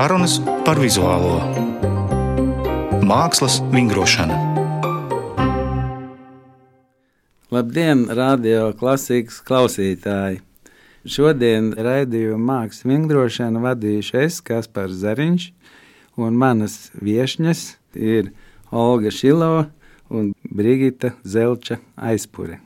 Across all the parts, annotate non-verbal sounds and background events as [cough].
Sarunas par vizuālo mākslas vingrošanu. Labdien, radio klasikas klausītāji! Šodien raidījumu mākslas vingrošanu vadīšu es, Kaspars Zariņš, un manas viesņas ir Olga Šilova un Brigita Zelča aizpure.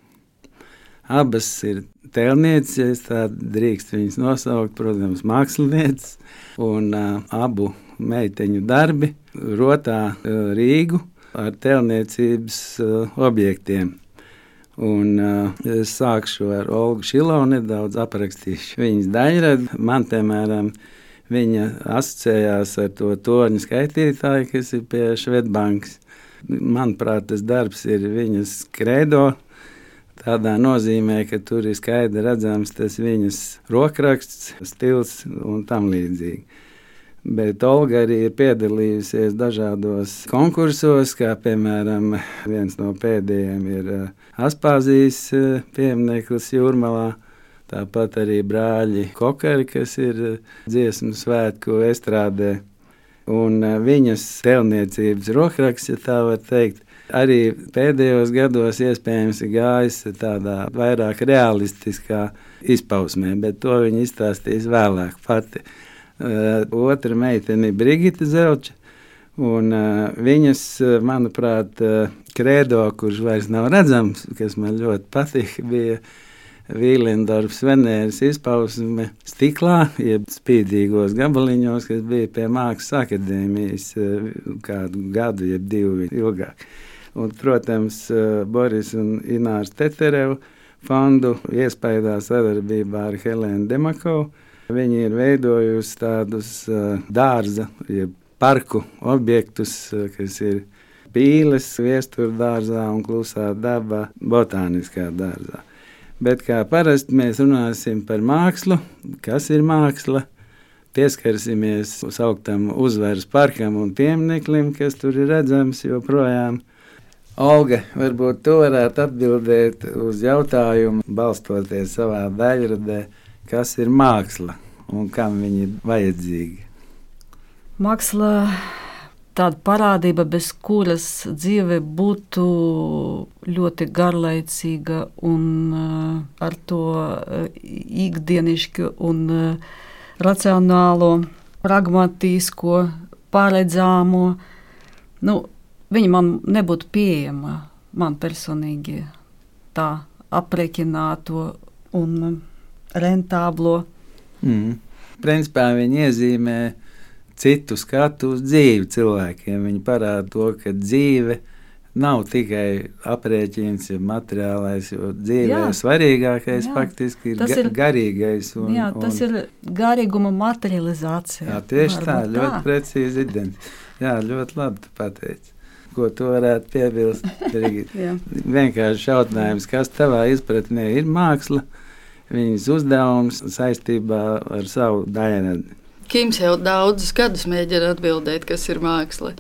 Abas ir tēlnieces, ja tā drīkst viņas nosaukt, protams, mākslinieces, un uh, abu meiteņu darbi rotā uh, Rīgu ar tēlniecības uh, objektiem. Un, uh, es sākšu ar Olgu Šilovu, nedaudz aprakstīšu viņas daļradu. Man, piemēram, viņa asociējās ar to torņu skaitītāju, kas ir pie Švedbankas. Manuprāt, tas darbs ir viņas kredo, Tādā nozīmē, ka tur ir skaidri redzams tas viņas rokraksts, stils un tam līdzīgi. Bet Olga arī ir piedalījusies dažādos konkursos, kā piemēram viens no pēdējiem ir uh, Aspāzijas uh, piemineklis Jūrmalā. Tāpat arī brāļi Kokari, kas ir uh, dziesmu svētku estrādē. Un viņas tēlniecības rokraksts, ja tā var teikt, Arī pēdējos gados iespējams ir gājis tādā vairāk realistiskā izpausmē, bet to viņa izstāstīs vēlāk pati. Uh, otra meitene ir Brigita Zelča. Un, uh, viņas, manuprāt, uh, kredo, kurš vairs nav redzams, kas man ļoti patīk, bija Vīlendorfs Venēras izpausme stiklā, jeb spīdīgos gabaliņos, kas bija pie Mākslas akadēmijas kādu gadu, jeb divu ilgāk. Un, protams, eh, Boris un Inārs Teterevu fondu iespējā sadarbībā ar Helēnu Demakovu. Viņi ir veidojusi tādus uh, dārza, jeb parku objektus, uh, kas ir pīles, viestura dārzā un klusā daba botāniskā dārzā. Bet kā parasti mēs runāsim par mākslu, kas ir māksla, pieskarsimies sauktam uzvaras parkam un piemineklim, kas tur ir redzams joprojām. Olga, varbūt tu varētu atbildēt uz jautājumu, balstoties savā daļradē, kas ir māksla un kam viņa ir vajadzīga. Māksla tāda parādība, bez kuras dzīve būtu ļoti garlaicīga un uh, ar to uh, ikdienišķu un uh, racionālo, pragmatisko, paredzāmo. Nu, viņa man nebūtu pieejama man personīgi tā aprēķināto un rentāblo. Mm. Principā viņi iezīmē citu skatu uz dzīvi cilvēkiem. Viņi parāda to, ka dzīve nav tikai aprēķins, ja materiālais, jo dzīvē jā, svarīgākais jā, faktiski ir, ga ir garīgais. Un, jā, tas un, ir garīguma materializācija. Jā, tieši tā, ļoti tā. precīzi identificēts. Jā, ļoti labi pateicis ko tu varētu piebilst. [laughs] Vienkārši jautājums, kas tavā izpratnē ir māksla, viņas uzdevums saistībā ar savu daļu. Kims jau daudzus gadus mēģina atbildēt, kas ir māksla.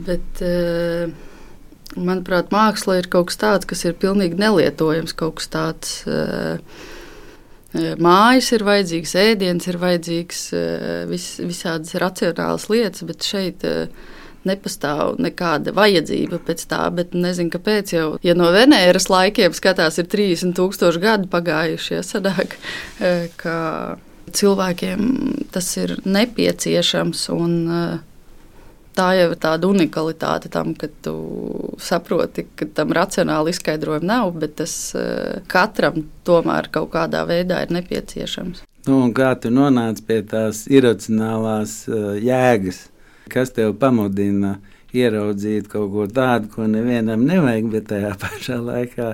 Bet, uh, manuprāt, māksla ir kaut kas tāds, kas ir pilnīgi nelietojams. Kaut kas tāds, uh, Mājas ir vajadzīgs, ēdiens ir vajadzīgs, vis, visādas racionālas lietas, bet šeit uh, nepastāv nekāda vajadzība pēc tā, bet nezinu, kāpēc. Jau, ja no Venēras laikiem skatās, ir 30,000 gadi pagājušie, ja sadāk, e, ka cilvēkiem tas ir nepieciešams. Un, e, Tā jau ir tāda unikalitāte tam, ka tu saproti, ka tam racionāli izskaidrojuma nav, bet tas e, katram tomēr kaut kādā veidā ir nepieciešams. Nu, kā tu nonāci pie tās iracionālās jēgas? Kas tev pamudina ieraudzīt kaut ko tādu, ko nevienam nevajag, bet tajā [laughs] pašā laikā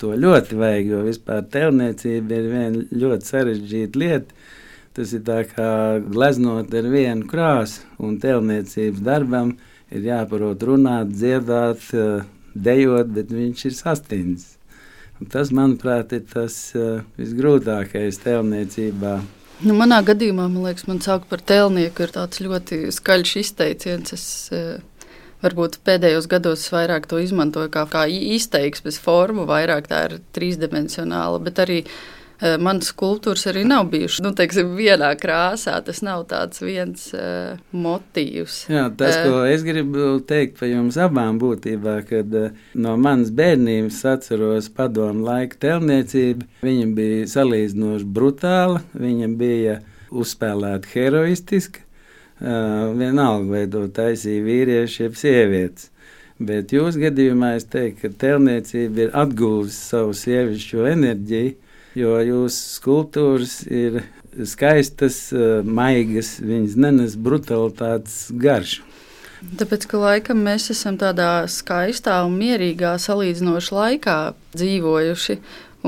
to ļoti vajag. Jo vispār tēlniecība ir viena ļoti sarežģīta lieta. Tas ir kā gleznot ar vienu krāsu, un tēlniecības darbam ir jāparot runāt, dziedāt, dejot, bet viņš ir sastindzis. Tas, manuprāt, ir tas visgrūtākais tēlniecībā. Nu, manā gadījumā, man liekas, man sauc par tēlnieku ir tāds ļoti skaļš izteiciens. Es, eh, Varbūt pēdējos gados vairāk to izmantoju kā, kā izteiksmes formu, vairāk tā ir trīsdimensionāla, bet arī uh, manas skulptūras arī nav bijušas nu, teiksim, vienā krāsā. Tas nav tāds viens uh, motīvs. Jā, tas, uh, ko es gribu teikt par jums abām būtībā, kad uh, no manas bērnības atceros padomu laika telniecību. Viņa bija salīdzinoši brutāla, viņa bija uzspēlēta heroistiska. Uh, vienalga, vai to taisīja vīrieši, jeb sievietes. Bet jūsu gadījumā es teiktu, ka tēlniecība ir atguvusi savu sievišķo enerģiju, jo jūsu skulptūras ir skaistas, maigas, viņas nenes brutalitātes garšu. Tāpēc, ka laikam mēs esam tādā skaistā un mierīgā salīdzinoši laikā dzīvojuši.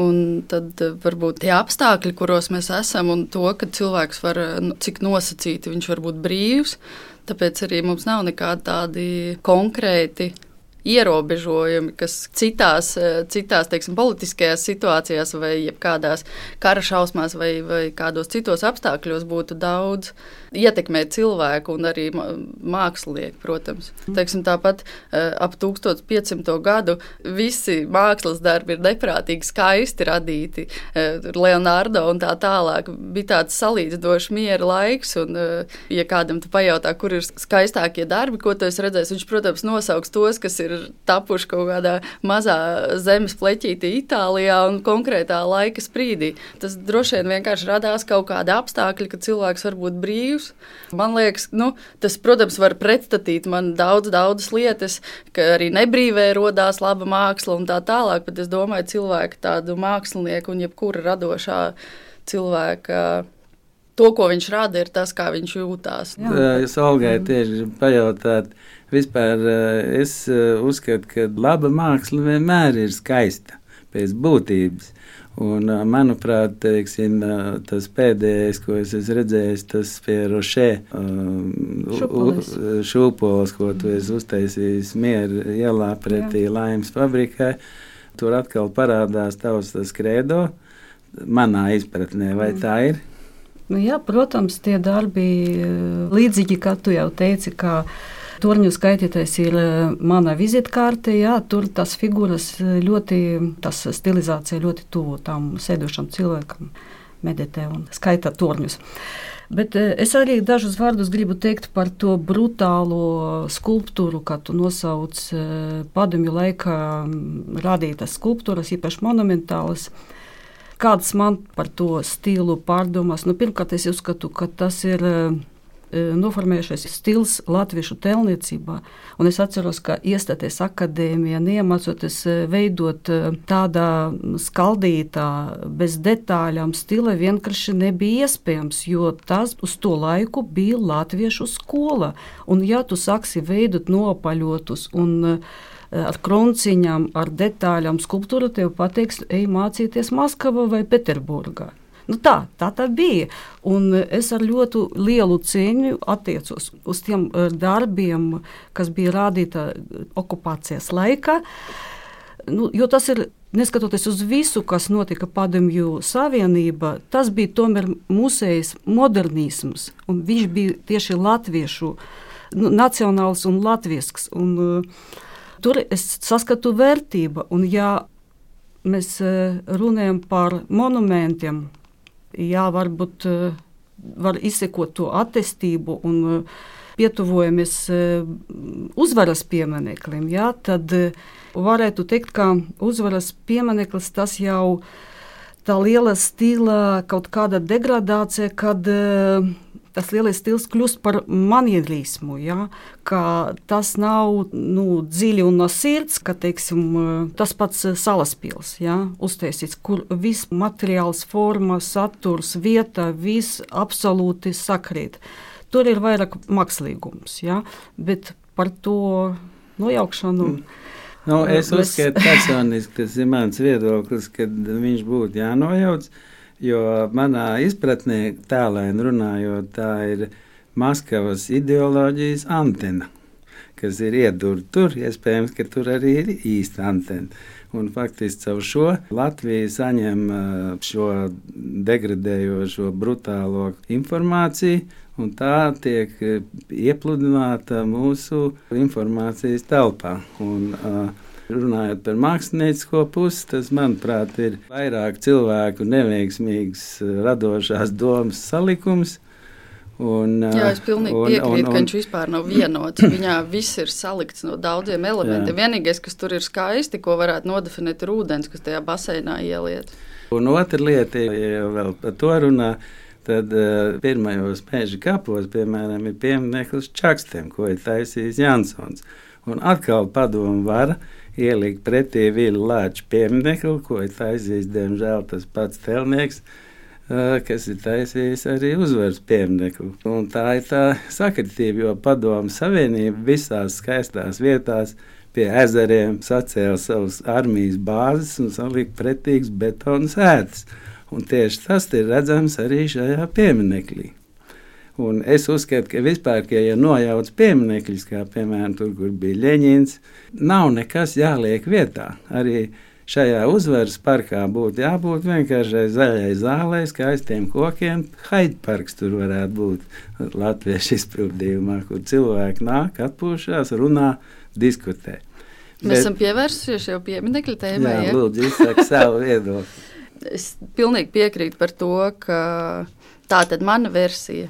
Un tad varbūt tie apstākļi, kuros mēs esam, un to, ka cilvēks var, nu, cik nosacīti viņš var būt brīvs, tāpēc arī mums nav nekādi tādi konkrēti ierobežojumi, kas citās, eh, citās teiksim, politiskajās situācijās, vai kādās kara šausmās, vai, vai kādos citos apstākļos būtu daudz ietekmēt cilvēku un arī mākslinieku, protams. Teiksim, tāpat eh, ap 1500 gadu visi mākslas darbi ir neprātīgi skaisti radīti. Eh, Leonardo un tā tālāk bija tāds salīdzinoši miera laiks, un, ja kādam tu pajautā, kur ir skaistākie darbi, ko tu esi redzējis, viņš, protams, nosauks tos, kas ir tapuši kaut kādā mazā zemes pleķītī Itālijā un konkrētā laika sprīdī. Tas droši vien vienkārši radās kaut kāda apstākļa, ka cilvēks var būt brīvs. Man liekas, nu, tas, protams, var pretstatīt man daudz, daudzas lietas, ka arī nebrīvē rodās laba māksla un tā tālāk, bet es domāju, cilvēku tādu mākslinieku un jebkura radošā cilvēka to, ko viņš rada, ir tas, kā viņš jūtās. Es Olgai tieši pajautāt, vispār es uzskatu, ka laba māksla vienmēr ir skaista pēc būtības. Un, manuprāt, teiksim, tas pēdējais, ko es esmu redzējis, tas pie Rošē šūpoles, ko tu esi uztaisījis mieru ielā pretī Jā. laimes fabrikai. Tur atkal parādās tavs tas kredo. Manā izpratnē, vai mm. tā ir? Nu, jā, protams, tie darbi līdzīgi, kā tu jau teici, kā Torņu skaitītājs ir mana vizītkārte. Jā, tur tas figūras ļoti, tas stilizācija ļoti tuvu tam sēdošam cilvēkam, meditē un skaita torņus. Bet es arī dažus vārdus gribu teikt par to brutālo skulptūru, kā tu nosauc padomju laikā radītas skulptūras, īpaši monumentālas. Kādas man par to stilu pārdomas? Nu, pirmkārt, es uzskatu, ka tas ir noformējušies stils latviešu tēlniecībā. Un es atceros, ka iestāties akadēmijā, iemācoties e, veidot e, tādā skaldītā, bez detaļām stila, vienkārši nebija iespējams, jo tas uz to laiku bija latviešu skola. Un ja tu sāksi veidot nopaļotus un ar krunciņām, ar detaļām skulptūru, tev pateiks, ej mācīties Maskavā vai Pēterburgā. Nu tā, tā tā bija. Un es ar ļoti lielu cieņu attiecos uz tiem eh, darbiem, kas bija rādīti okupācijas laikā. Nu, jo tas ir, neskatoties uz visu, kas notika Padomju Savienībā, tas bija tomēr mūsējs modernisms. Viņš bija tieši latviešu, nu, nacionāls un latviesks. Un, uh, tur es saskatu vērtību. Un, ja mēs e, runājam par monumentiem, jā, varbūt e, var izsekot to attīstību un e, pietuvojamies uzvaras piemineklim, jā, tad varētu teikt, ka uzvaras piemineklis tas jau tā liela stila kaut kāda degradācija, kad tas lielais stils kļūst par manierismu. Ja? Tas nav nu, dziļi un no sirds, ka teiksim, tas pats salaspils ja? uztaisīts, kur viss materiāls, forma, saturs, vieta, viss absolūti sakrīt. Tur ir vairāk mākslīgums, ja? bet par to nojaukšanu. Mm. Nu, es uzskatu, personiski tas ir mans viedoklis, ka viņš būtu jānojauc. Jo manā izpratnē, tālēni runājot, tā ir Maskavas ideoloģijas antena, kas ir iedurta tur. Iespējams, ka tur arī ir īsta antena. Un faktiski caur šo Latvija saņem šo degradējošo, brutālo informāciju, un tā tiek iepludināta mūsu informācijas telpā. Un, uh, Runājot par māksliniecisko pusi, tas, manuprāt, ir vairāk cilvēku neveiksmīgs radošās domas salikums. Un, Jā, es pilnīgi un, piekrītu, un, un, ka viņš vispār nav vienots. [coughs] Viņā viss ir salikts no daudziem elementiem. Jā. Vienīgais, kas tur ir skaisti, ko varētu nodefinēt, ir ūdens, kas tajā baseinā ieliet. Un otra lieta, ja vēl par to runā, tad uh, pirmajos mēža kapos, piemēram, ir piemineklis Čakstiem, ko ir taisījis Jansons. Un atkal padomu vara ielikt pretī Vīļu Lāču pieminekli, ko ir taisījis, diemžēl, tas pats telnieks, kas ir taisījis arī uzvaras pieminekli. Un tā ir tā sakritība, jo padomu savienība visās skaistās vietās pie ezeriem sacēla savas armijas bāzes un salika pretīgas betona sēdes. Un tieši tas ir redzams arī šajā pieminekļā. Un es uzskatu, ka vispār, ka, ja nojauc pieminekļus, kā piemēram tur, kur bija Leņķins, nav nekas jāliek vietā. Arī šajā uzvaras parkā būtu jābūt vienkāršai zaļai zālē, skaistiem kokiem. Haidparks tur varētu būt latviešu izpildījumā, kur cilvēki nāk, atpūšās, runā diskutē. Mēs Bet, esam pievērsušies jau pieminiektu tēmai. Jā, ja? lūdzu, izsaka savu viedokli. [laughs] Es pilnīgi piekrītu par to, ka tā tad mana versija.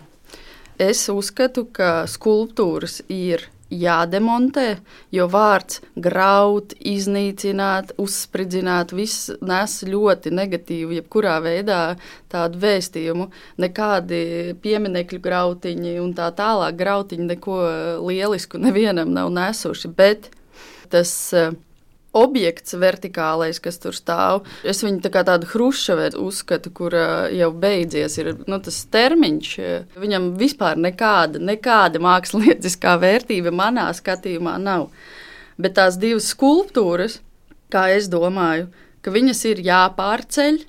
Es uzskatu, ka skulptūras ir jādemontē, jo vārds graut, iznīcināt, uzspridzināt, viss nes ļoti negatīvu, jebkurā veidā tādu vēstījumu. Nekādi pieminekļu grautiņi un tā tālāk grautiņi neko lielisku nevienam nav nesuši, bet tas uh, objekts vertikālais, kas tur stāv. Es viņu tā kā tādu hrušavu uzskatu, kur jau beidzies ir nu, tas termiņš. Viņam vispār nekāda, nekāda mākslinieckā vērtība manā skatījumā nav. Bet tās divas skulptūras, kā es domāju, ka viņas ir jāpārceļ.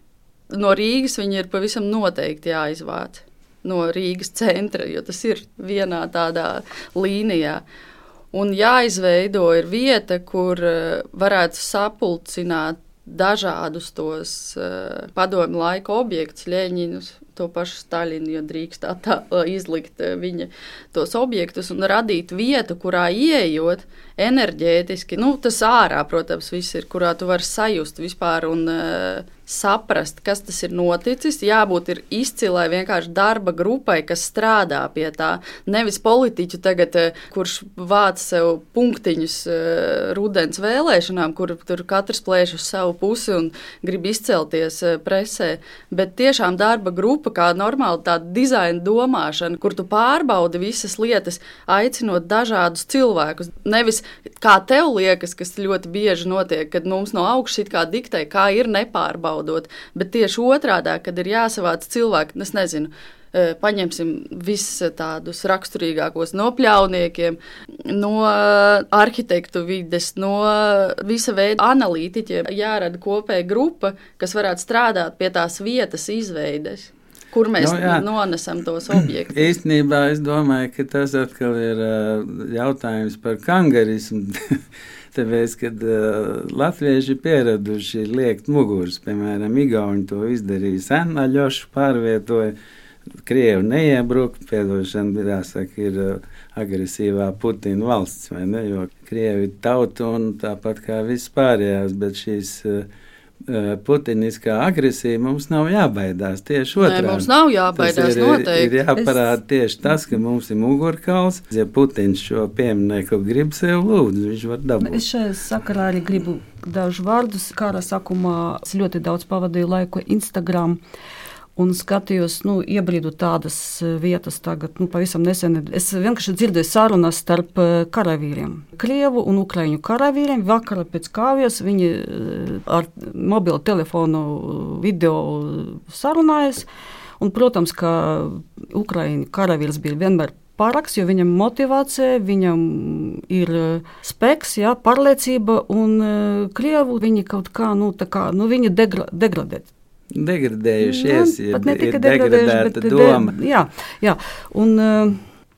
No Rīgas viņi ir pavisam noteikti jāizvāc no Rīgas centra, jo tas ir vienā tādā līnijā. Un jāizveido ir vieta, kur eh, varētu sapulcināt dažādus tos uh, padomu laika objektus, Leņķinus, to pašu Staļinu, jo drīkst tā, tā izlikt viņa tos objektus un radīt vietu, kurā ieejot enerģētiski, nu, tas ārā, protams, viss ir, kurā tu vari sajust vispār un uh, saprast, kas tas ir noticis. Jābūt izcilai vienkārši darba grupai, kas strādā pie tā. Nevis politiķu tagad, kurš vāc sev punktiņus eh, rudens vēlēšanām, kur tur katrs plēš uz savu pusi un grib izcelties eh, presē, bet tiešām darba grupa, kā normāla tāda dizaina domāšana, kur tu pārbaudi visas lietas, aicinot dažādus cilvēkus. Nevis kā tev liekas, kas ļoti bieži notiek, kad mums no augšas kā diktē, kā ir nepārbaudīt nebaudot, bet tieši otrādi, kad ir jāsavāc cilvēki, es nezinu. E, paņemsim visus tādus raksturīgākos no pļauniekiem, no arhitektu vides, no visa veida analītiķiem. Jārada kopēja grupa, kas varētu strādāt pie tās vietas izveides kur mēs no, jā. nonesam tos objektus. [clears throat] Īstenībā es domāju, ka tas atkal ir jautājums par kangarismu. [laughs] Tāpēc, kad uh, latvieši ir pieraduši liekt muguras, piemēram, Igauni to izdarīja sen, Aļošu pārvietoja, Krievi neiebruka, piedošana, jāsaka, ir uh, agresīvā Putina valsts, vai ne, jo Krievi tauta un tāpat kā viss pārējās, bet šīs uh, putiniskā agresija mums nav jābaidās. Tieši otrādi. Nē, mums nav jābaidās. Ir, noteikti. ir jāparāda es... tieši tas, ka mums ir mugurkauls. Ja Putins šo pieminieku grib sev lūdzu, viņš var dabūt. Es šajā sakarā arī gribu dažus vārdus. Kara sākumā es ļoti daudz pavadīju laiku Instagram. Uh, un skatījos, nu, iebrīdu tādas eh, vietas, tagad, nu, pavisam nesen. Es vienkārši dzirdēju sarunas starp eh, karavīriem. Krievu un ukraiņu karavīriem vakarā pēc kāvijas viņi eh, ar mobilo telefonu video sarunājas. Un, protams, ka Ukraiņu karavīrs bija vienmēr paraks, jo viņam motivācija, viņam ir spēks, jā, pārliecība, un krievu viņi kaut kā, nu, kā, nu viņi degra, degradē degradējušies, nu, pat ne tikai degradēta doma. De, jā, jā. Un, uh,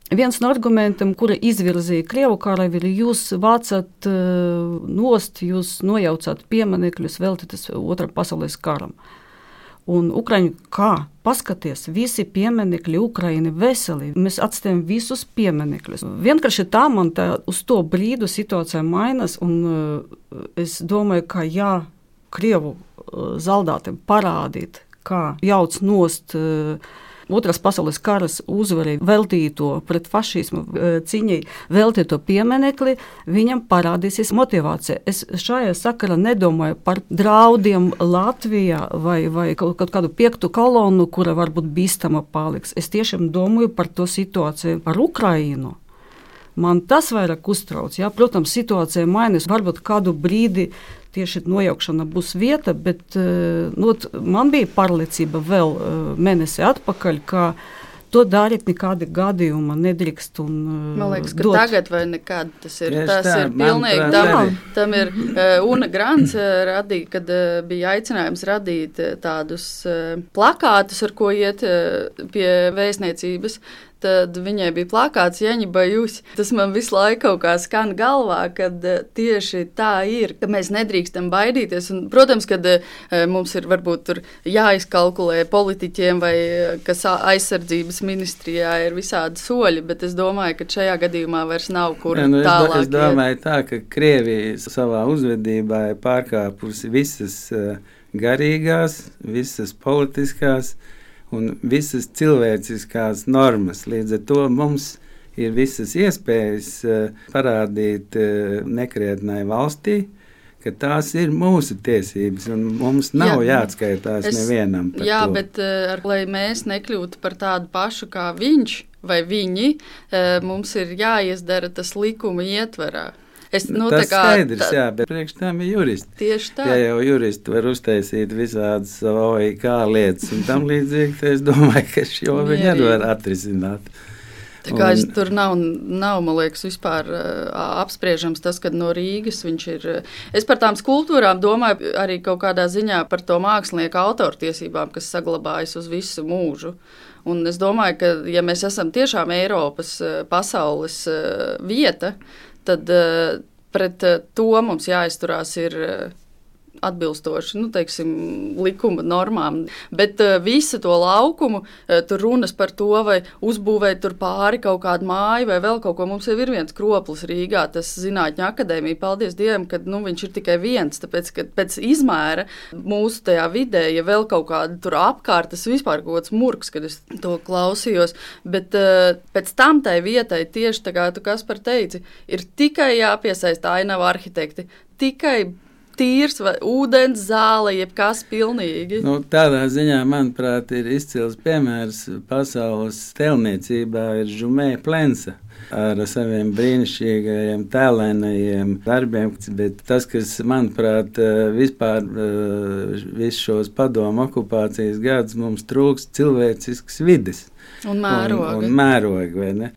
Viens no argumentiem, kura izvirzīja Krievu karavīri, jūs vācat uh, nost, jūs nojaucat pieminekļus veltītas Otram pasaules karam. Un Ukraiņu kā? Paskaties, visi pieminekļi Ukraiņai veseli. Mēs atstājam visus pieminekļus. Vienkārši tā man tā uz to brīdi situācija mainās. Un uh, es domāju, ka jā, Krievu uh, zaldātiem parādīt, kā jauc nost. Uh, Otras pasaules karas uzvarai veltīto pret fašismu e, cīņai veltīto pieminekli, viņam parādīsies motivācija. Es šajā sakarā nedomāju par draudiem Latvijā vai, vai kaut kādu piektu kolonu, kura varbūt bīstama paliks. Es tiešām domāju par to situāciju ar Ukrainu. Man tas vairāk uztrauc. Ja? Protams, situācija mainās. Varbūt kādu brīdi tieši nojaukšana būs vieta, bet eh, nu, man bija pārliecība vēl eh, mēnesi atpakaļ, ka to darīt nekādi gadījumi nedrīkst. Un, eh, Man liekas, ka dot. tagad vai nekad tas ir. Tieši tas tā, ir pilnīgi tam, tam ir. Una Grants radīja, kad bija aicinājums radīt tādus plakātus, ar ko iet pie vēstniecības tad viņai bija plakāts Jaņģa Jūs. Tas man visu laiku kaut kā skan galvā, kad eh, tieši tā ir, ka mēs nedrīkstam baidīties. Un, protams, ka eh, mums ir varbūt jāizkalkulē politiķiem vai eh, kas aizsardzības ministrijā ir visādi soļi, bet es domāju, ka šajā gadījumā vairs nav kur ja, nu, tālāk. Es, es domāju tā, ka Krievija savā uzvedībā ir pārkāpusi visas garīgās, visas politiskās, un visas cilvēciskās normas. Līdz ar to mums ir visas iespējas uh, parādīt uh, nekrietnai valstī, ka tās ir mūsu tiesības, un mums nav jā, jāatskaitās es, nevienam. Jā, to. bet uh, lai mēs nekļūtu par tādu pašu kā viņš vai viņi, mums ir jāizdara tas likuma ietverā. Es, nu, tas ir skaidrs, tā, jā, bet priekš tam ir juristi. Tieši tā. Ja jau juristi var uztaisīt visādas OIK lietas un tam līdzīgi, tad es domāju, ka šo viņi arī var atrisināt. Tā kā un, tur nav, nav, man liekas, vispār uh, apspriežams tas, ka no Rīgas viņš ir. Uh, es par tām skulptūrām domāju arī kaut kādā ziņā par to mākslinieku autortiesībām, kas saglabājas uz visu mūžu. Un es domāju, ka, ja mēs esam tiešām Eiropas, pasaules vieta, tad uh, pret uh, to mums jāizturās ir. Atbilstoši nu, teiksim, likuma normām. Bet uh, visu to laukumu, uh, tur runas par to, vai uzbūvēt tur pāri kaut kādu māju vai vēl kaut ko. Mums jau ir viens kroplis Rīgā, tas Zinātņu akadēmija. Paldies Dievam, ka nu, viņš ir tikai viens. Tāpēc, ka pēc izmēra mūsu tajā vidē, ja vēl kaut kāda tur apkārt, tas vispār kaut kāds murgs, kad es to klausījos. Bet uh, pēc tam tai vietai, tieši tā kā tu kas par teici, ir tikai jāpiesaista ainava arhitekti. Tikai tīrs, vai ūdens zāle, jebkas pilnīgi. Nu, tādā ziņā, manuprāt, ir izcils piemērs pasaules tēlniecībā ir Žumē Plensa ar saviem brīnišķīgajiem, tēlēnajiem darbiem. Bet tas, kas, manuprāt, vispār visus šos padomu okupācijas gadus mums trūks cilvēcisks vides. Un mēroga.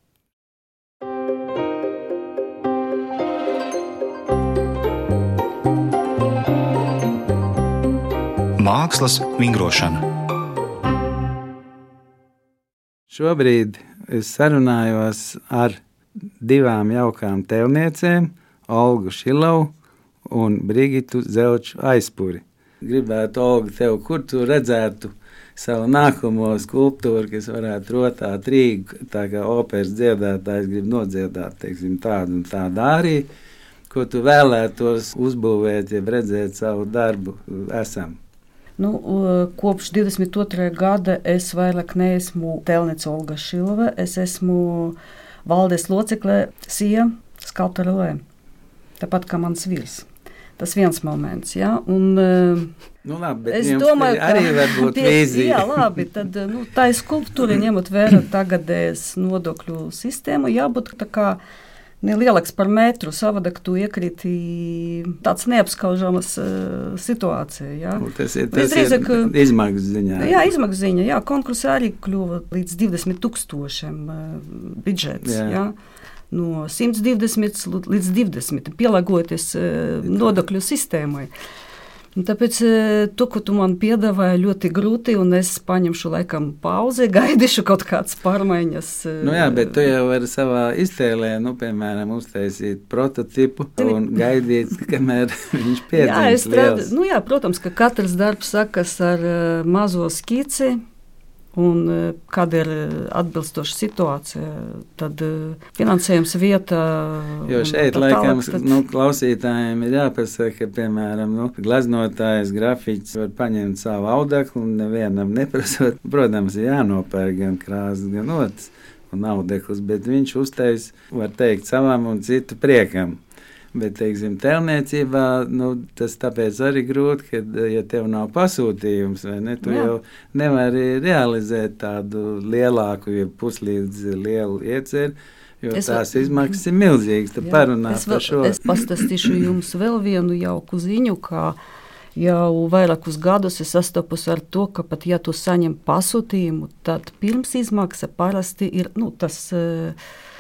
Mākslas vingrošana. Šobrīd es sarunājos ar divām jaukām tēlniecēm, Olgu Šilovu un Brigitu Zelču aizpuri. Gribētu, Olga, tev, kur tu redzētu savu nākamo skulptūru, kas varētu rotāt Rīgu, tā kā operas dziedātājs grib nodziedāt, teiksim, tādu un tādu arī, ko tu vēlētos uzbūvēt, ja redzēt savu darbu esam. Nu, kopš 22. gada es vairāk neesmu Telnica Olga Šilova, es esmu valdes locekle Sija Skalptora Lē, tāpat kā mans vīrs. Tas viens moments, jā, un Nu, labi, es domāju, ka arī var būt vīzija. Jā, labi, tad nu, tā ir skulptūra, ņemot vērā tagadējas nodokļu sistēmu, jābūt tā kā nelielāks par metru. Savādāk tu iekriti tāds neapskaužams uh, situācija. Ja? Nu, tas ir, tas Visdrīzāk, ir izmaksu ziņā. Jā, izmaksu ziņā. Jā, konkursā arī kļuva līdz 20 tūkstošiem uh, budžets. Jā. Jā? No 120 līdz 20, pielāgoties uh, nodokļu sistēmai. Un tāpēc e, to, ko tu man piedāvāji, ļoti grūti, un es paņemšu laikam pauzi, [laughs] gaidīšu kaut kādas pārmaiņas. e, Nu jā, bet tu jau vari savā iztēlē, nu, piemēram, uztaisīt prototipu un [laughs] gaidīt, kamēr [laughs] viņš Jā, piedzims strādāju. liels. Nu, jā, protams, ka katrs darbs sakas ar uh, mazo skici. Un uh, kāda ir atbilstoša situācija, tad uh, finansējums vieta. Jo šeit, tā laikam, tad- nu, klausītājiem ir jāpasaka, ka, piemēram, nu, glaznotājs, grafiķis var paņemt savu audeklu un nevienam neprasot. [laughs] Protams, ir jānopērk gan krāsas, gan otrs un audekls, bet viņš uztais, var teikt, savam un citu priekam. Bet, teiksim, tēlniecībā nu, tas arī grūti, ka, ja tev nav pasūtījums, ne, tu Jā. jau nevari realizēt tādu lielāku, ja puslīdz lielu ieceru, jo Es es vēl- tās izmaksas ir milzīgas. Tu Jā, parunā es par šo. Es pastāstīšu jums vēl vienu jauku ziņu, kā jau vairākus gadus es sastopos ar to, ka pat ja tu saņem pasūtījumu, tad pirms izmaksa parasti ir nu, tas uh,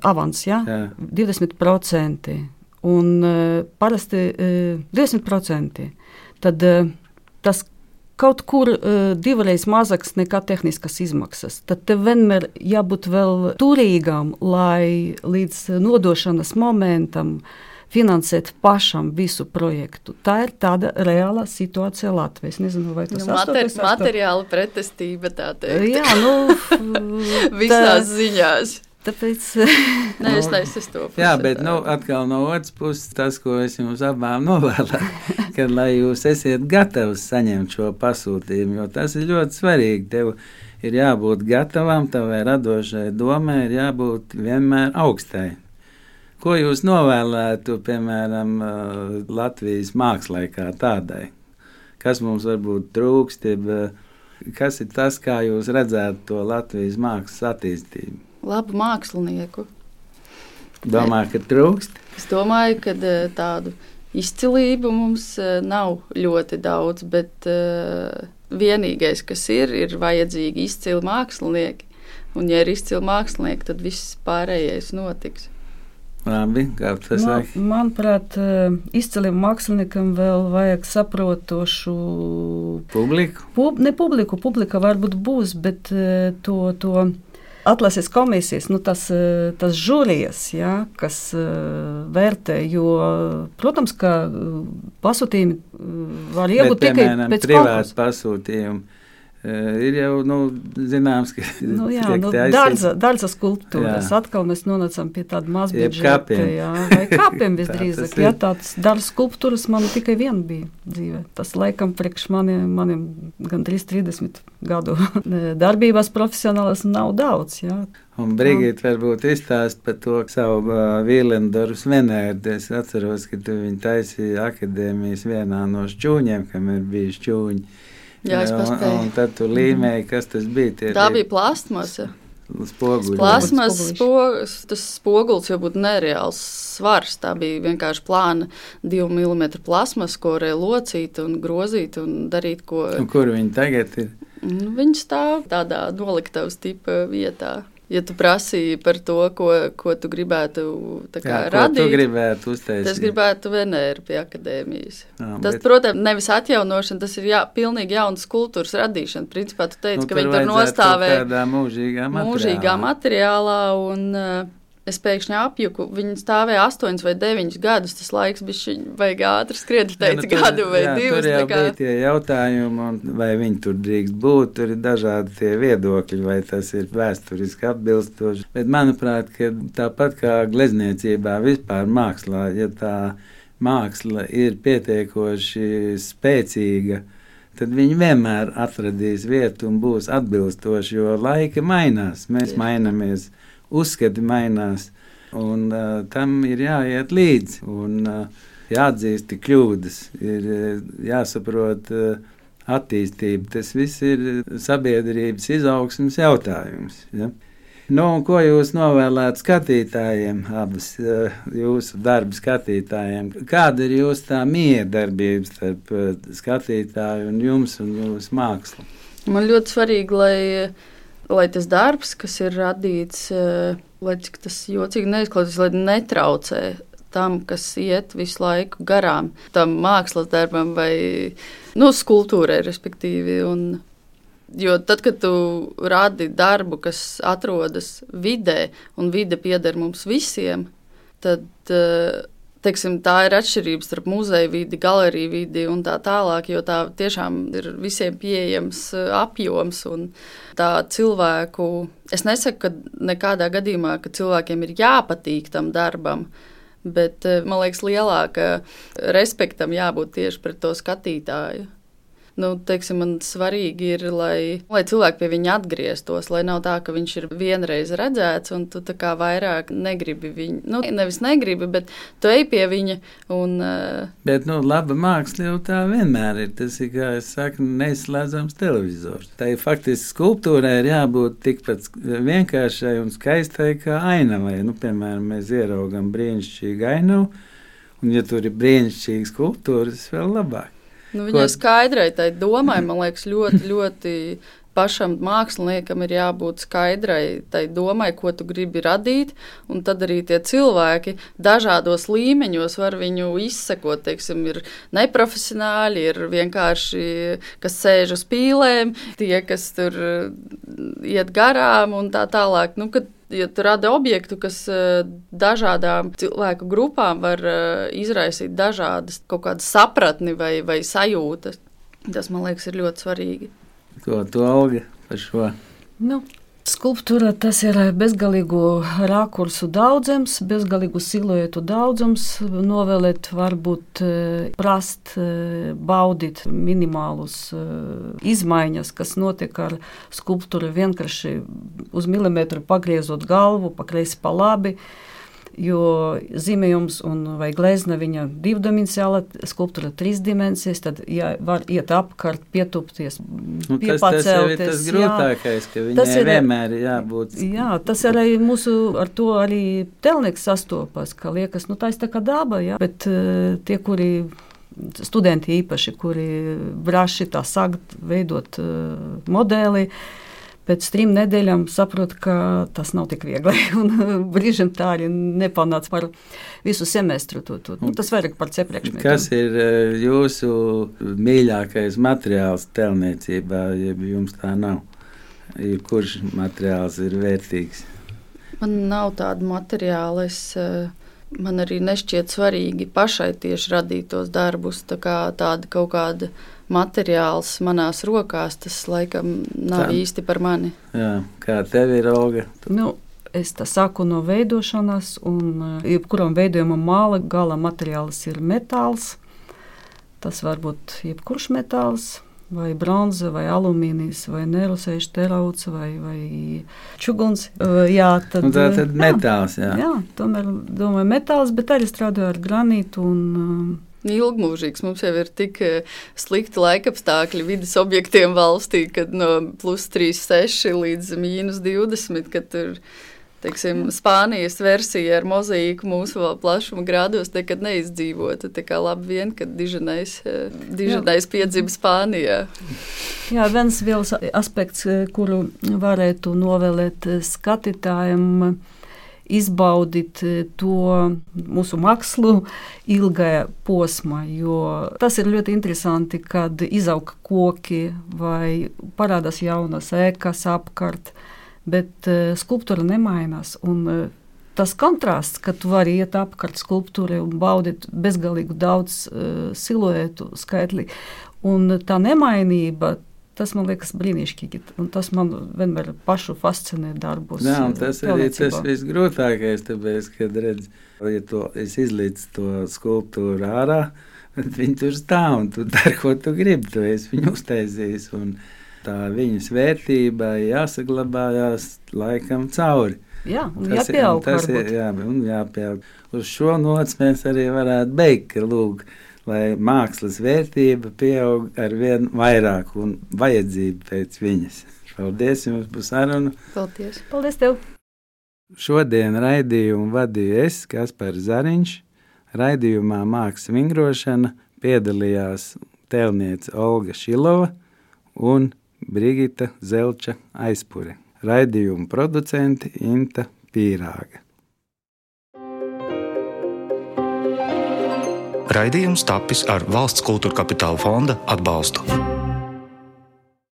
avans, ja? Jā. 20%. Un uh, parasti uh, 20%. Tad uh, tas kaut kur divreiz mazāks nekā tehniskas izmaksas. Tad tev vienmēr jābūt vēl turīgam, lai līdz nodošanas momentam finansēt pašam visu projektu. Tā ir tāda reāla situācija Latvijā. Es nezinu, vai tas Nu, mater, materiāla pretestība. Jā, nu, [laughs] Visās tā- ziņās. Tāpēc [laughs] Nē, es neesmu to pusi. Jā, bet nu, atkal no otras puses, tas, ko es jums abām [laughs] novēlu, kad lai jūs esat gatavi saņemt šo pasūtījumu, jo tas ir ļoti svarīgi. Tev ir jābūt gatavam, tavai radošai domai ir jābūt vienmēr augstai. Ko jūs novēlētu, piemēram, Latvijas mākslā kā tādai? Kas mums varbūt trūkst, jeb, kas ir tas, kā jūs redzētu to Latvijas mākslas attīstību? Labu mākslinieku. Domāju, ka trūkst. Es domāju, ka eh, tādu izcilību mums eh, nav ļoti daudz, bet eh, vienīgais, kas ir, ir vajadzīgi izcili mākslinieki. Un, ja ir izcili mākslinieki, tad viss pārējais notiks. Labi, saka? manuprāt, izciliem māksliniekam vēl vajag saprotošu Publiku. pub, ne publiku. Publika varbūt būs, bet to. to Atlases komisijas, nu tas, eh, tas žūrijas, ja, kas uh, vērtē, jo, protams, ka uh, pasūtījumi var iegūt tikai pēc privātu pasūtījumu. Ir jau nu, zināms, ka Nu, jā, nu, dārza, dārza skulptūras. Jā. Atkal mēs nonācām pie tāda mazbudžeta. Jā, vai kapiem Tā [laughs] visdrīzāk. tas jā, tāds dārza skulptūras man tikai viena bija dzīve. Tas laikam priekš maniem, maniem gandrīz 30 gadu [laughs] darbībās profesionālas nav daudz. Jā. Un Brigita varbūt izstāst par to savu uh, Vīlendoru svenērdu. Es atceros, ka tu viņu taisīji akadēmijas vienā no šķūņiem, kam ir bijis šķūņi. Jā, es Un- paspēju. Un tad tu līmēji, kas tas bija. Tie Tā bija plastmasa. spoguļi. Plasmas spogulis, tas spogulis jau būtu nereāls svars. Tā bija vienkārši plāna divu milimetru plasmas, ko varēja locīt un grozīt un darīt, ko Un Kur viņi tagad ir? Nu, Viņi stāv tādā noliktavas tipa vietā. Ja tu prasīji par to, ko, ko tu gribētu kā, Jā, ko tu radīt, gribētu uztaisīt? es gribētu Venēru pie akadēmijas. Jā, Tas, bet- protams, nevis atjaunošana, tas ir jā, pilnīgi jauns kultūras radīšana. Principā tu teici, nu, ka viņi tur nostāvē tādā mūžīgā materiālā. mūžīgā materiālā, un uh, es pēkšņi apjuku. Viņi stāvēja astoņus vai deviņus gadus. Tas laiks bija baigi ātri skriet, Jā, nu, teica, tur- gadu vai jā, divus. Tur jau tā kā- bija tie jautājumi, un vai viņi tur drīkst būt. Tur ir dažādi tie viedokļi, vai tas ir vēsturiski atbilstoši. Bet manuprāt, ka tāpat kā glezniecībā, vispār mākslā, ja tā māksla ir pietiekoši spēcīga. Tad viņi vienmēr atradīs vietu un būs atbilstoši, jo laika mainās. Mēs Jā. mainamies, uzskati mainās, un uh, tam ir jāiet līdzi. Un, uh, jāatzīst kļūdas, ir jāsaprot uh, attīstība. Tas viss ir sabiedrības izaugsmas jautājums. Ja? Nu, ko jūs novēlētu skatītājiem, abas jūsu darba skatītājiem? Kāda ir jūsu tā miedarbība starp skatītāju un jums un jūsu mākslu? Man ļoti svarīgi, lai, lai tas darbs, kas ir radīts, eh, lai cik tas jocīgi neizklausās, lai netraucē tam, kas iet visu laiku garām, tam mākslas darbam vai nu, skulptūrai, respektīvi. Un, jo tad, kad tu rādi darbu, kas atrodas vidē, un vide pieder mums visiem, tad uh, teiksim, tā ir atšķirība starp muzeja vidi, galeriju vidi un tā tālāk, jo tā tiešām ir visiem pieejams eh, apjoms un tā cilvēku. Es nesaku, ka nekādā gadījumā, ka cilvēkiem ir jāpatīk tam darbam. Bet eh, man liekas, lielāka respektam jābūt tieši pret to skatītāju nu, teiksim, man svarīgi ir, lai, lai cilvēki pie viņa atgrieztos, lai nav tā, ka viņš ir vienreiz redzēts, un tu tā kā vairāk negribi viņu. Nu, nevis negribi, bet tu ej pie viņa. Un, uh... Bet, nu, laba māksla jau tā vienmēr ir. Tas ir, kā es saku, neizslēdzams televizors. Tā ir faktiski skulptūrai ir jābūt tikpat vienkāršai un skaistai kā ainavai. Nu, piemēram, mēs ieraugam brīnišķīgu ainavu, un ja tur ir brīnišķīga skulptūra, tas vēl labāk. Nu, viņai ko... skaidrai tai domai, man liekas, ļoti, ļoti pašam māksliniekam ir jābūt skaidrai tai domai, ko tu gribi radīt, un tad arī tie cilvēki dažādos līmeņos var viņu izsekot. Teiksim, ir neprofesionāļi, ir vienkārši, kas sēž uz pīlēm, tie, kas tur iet garām un tā tālāk. Nu, ja tu rada objektu, kas eh, dažādām cilvēku grupām var eh, izraisīt dažādas kaut kādas sapratni vai, vai sajūtas, tas man liekas ir ļoti svarīgi. Ko tu augi par šo? Nu, Skulptūra tas ir bezgalīgu rakursu daudzums, bezgalīgu siluetu daudzums. Novēlēt, varbūt eh, prast, eh, baudīt minimālus eh, izmaiņas, kas notiek ar skulptūru vienkārši uz milimetru pagriezot galvu, pa kreisi pa labi jo zīmējums vai glezna viņa divdimensionāla, skulptūra trīs dimensijas, tad ja var iet apkārt, pietupties, nu, tas, tas ir tas grūtākais, jā, ka viņai tas ir, vienmēr ir jābūt. Jā, tas arī mūsu, ar to arī telnieks sastopas, ka liekas, nu tā ir tā kā daba, jā, bet uh, tie, kuri studenti īpaši, kuri braši tā sākt veidot uh, modeli, uh, pēc trim nedēļām saprotu, ka tas nav tik viegli. [laughs] Brīžiem tā arī nepanāca par visu semestru. To, to. Nu, tas vairāk par cepriekšmetiem. Kas ir eh, jūsu mīļākais materiāls telniecībā, ja jums tā nav? Kurš materiāls ir vērtīgs? Man nav tāda materiāla. Es, eh, man arī nešķiet svarīgi pašai tieši radīt tos darbus. Tā kā tāda kaut kāda materiāls manās rokās, tas laikam nav Tā. īsti par mani. Jā, kā tev ir auga? Nu, Es tā saku no veidošanas, un eh, jebkuram veidojumam māla gala materiāls ir metāls. Tas var būt jebkurš metāls, vai bronza, vai alumīnijas, vai nerosēža terauts, vai, vai čuguns. Jā, tad, un tā tad metāls, jā. Jā, tomēr domāju metāls, bet arī strādāju ar granītu un ilgmūžīgs. Mums jau ir tik slikti laikapstākļi vidas objektiem valstī, kad no plus 3,6 līdz mīnus 20, kad tur teiksim, Spānijas versija ar mozaīku mūsu plašuma grādos nekad neizdzīvota. Tā kā labi vien, ka diženais, eh, diženais piedzima Spānijā. Jā, viens vēl aspekts, eh, kuru varētu novēlēt skatītājiem izbaudīt to mūsu mākslu ilgā posmā. Tas ir ļoti interesanti, kad izaug koki vai parādās jaunas ēkas apkārt, bet e, skulptūra nemainās. Un, e, Tas kontrasts, ka tu vari iet apkārt skulptūrai un baudīt bezgalīgi daudz uh, siluetu skaitli, un tā nemainība, Tas man liekas brīnišķīgi. Tas man vienmēr pašu fascinē darbos. Jā, tas ir tas visgrūtākais, tāpēc, kad redz, ja to, es izlīdzu to skulptūru ārā, [laughs] tad viņi tur stāv un tu dari, ko tu gribi. Tu esi viņu uztaisījis. Tā viņas vērtība jāsaglabājās laikam cauri. Jā, un tas jāpieaug. Ir, tas ir, jā, un jāpieaug. Uz šo nots mēs arī varētu beigt, lūk, lai mākslas vērtība pieaug ar vien vairāk un vajadzība pēc viņas. Paldies jums par sarunu. Paldies. Paldies tev. Šodien raidījumu vadīju es, Kaspars Zariņš. Raidījumā Mākslas vingrošana piedalījās tēlniece Olga Šilova un Brigita Zelča aizpure, raidījumu producenti Inta Pīrāga. Raidījums tapis ar valsts kultūra kapitāla fonda atbalstu.